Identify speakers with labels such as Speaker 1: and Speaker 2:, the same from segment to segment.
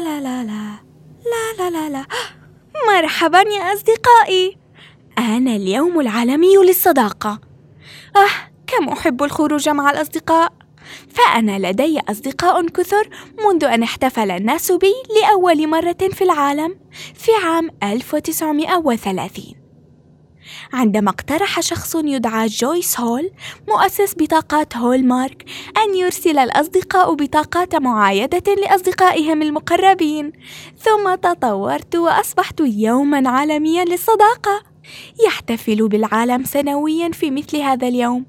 Speaker 1: لا لا لا لا لا. مرحبا يا أصدقائي. أنا اليوم العالمي للصداقة. آه كم أحب الخروج مع الأصدقاء. فأنا لدي أصدقاء كثر منذ أن احتفل الناس بي لأول مرة في العالم في عام 1930 عندما اقترح شخص يدعى جويس هول مؤسس بطاقات هولمارك أن يرسل الأصدقاء بطاقات معايدة لأصدقائهم المقربين. ثم تطورت وأصبحت يوما عالميا للصداقة. يحتفل بالعالم سنويا في مثل هذا اليوم.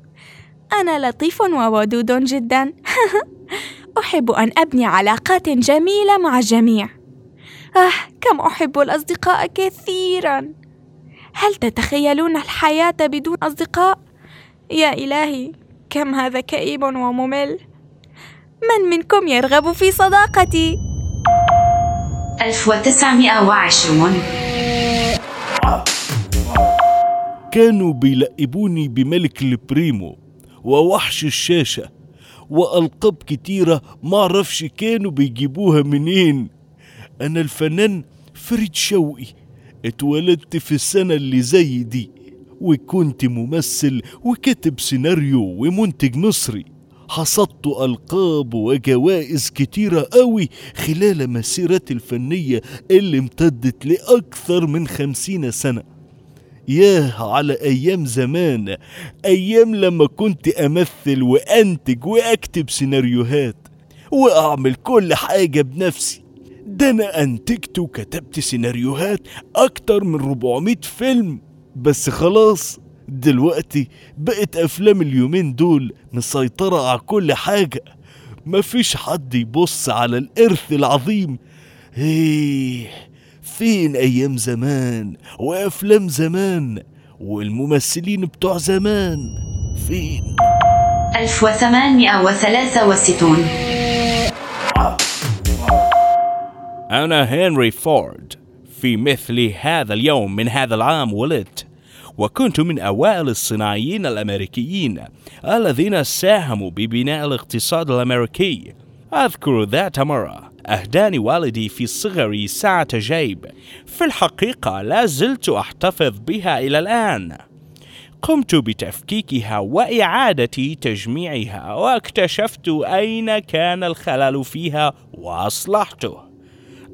Speaker 1: أنا لطيف وودود جدا. أحب أن أبني علاقات جميلة مع الجميع. آه كم أحب الأصدقاء كثيرا. هل تتخيلون الحياة بدون أصدقاء؟ يا إلهي كم هذا كئيب وممل من منكم يرغب في صداقتي؟
Speaker 2: 1920
Speaker 3: كانوا بيلقبوني بملك البريمو ووحش الشاشة وألقاب كتيرة معرفش كانوا بيجيبوها منين أنا الفنان فريد شوقي اتولدت في السنة اللي زي دي وكنت ممثل وكاتب سيناريو ومنتج مصري. حصدت ألقاب وجوائز كتيرة قوي خلال مسيرتي الفنية اللي امتدت لأكثر من خمسين سنة. ياه على أيام زمان أيام لما كنت أمثل وأنتج وأكتب سيناريوهات وأعمل كل حاجة بنفسي. ده أنا أنتجت وكتبت سيناريوهات أكتر من 400 فيلم. بس خلاص دلوقتي بقت أفلام اليومين دول مسيطرة على كل حاجة. مفيش حد يبص على الإرث العظيم. إيه فين أيام زمان وأفلام زمان والممثلين بتوع زمان؟ فين؟
Speaker 2: 1863
Speaker 4: أنا هنري فورد. في مثل هذا اليوم من هذا العام ولدت. وكنت من أوائل الصناعيين الأمريكيين الذين ساهموا ببناء الاقتصاد الأمريكي. أذكر ذات مرة أهداني والدي في صغري ساعة جيب. في الحقيقة لا زلت أحتفظ بها إلى الآن. قمت بتفكيكها وإعادة تجميعها واكتشفت أين كان الخلل فيها وأصلحته.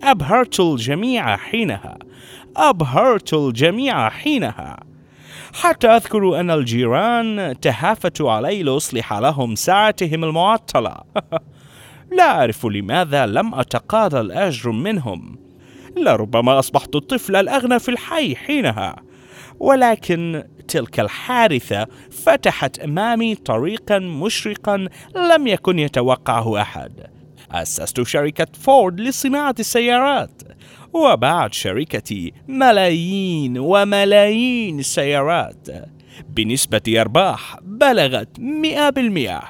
Speaker 4: أبهرت الجميع حينها. أبهرت الجميع حينها. حتى أذكر أن الجيران تهافتوا علي لأصلح لهم ساعتهم المعطلة. لا أعرف لماذا لم أتقاضى الأجر منهم. لربما أصبحت الطفل الأغنى في الحي حينها. ولكن تلك الحادثة فتحت أمامي طريقا مشرقا لم يكن يتوقعه أحد. أسست شركة فورد لصناعة السيارات وبعد شركتي ملايين وملايين السيارات. بنسبة أرباح بلغت مئة بالمئة.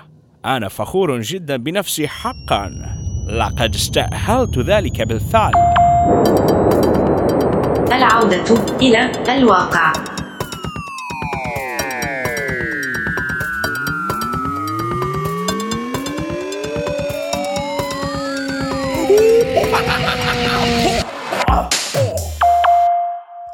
Speaker 4: أنا فخور جدا بنفسي حقا. لقد استأهلت ذلك بالفعل.
Speaker 2: العودة إلى الواقع.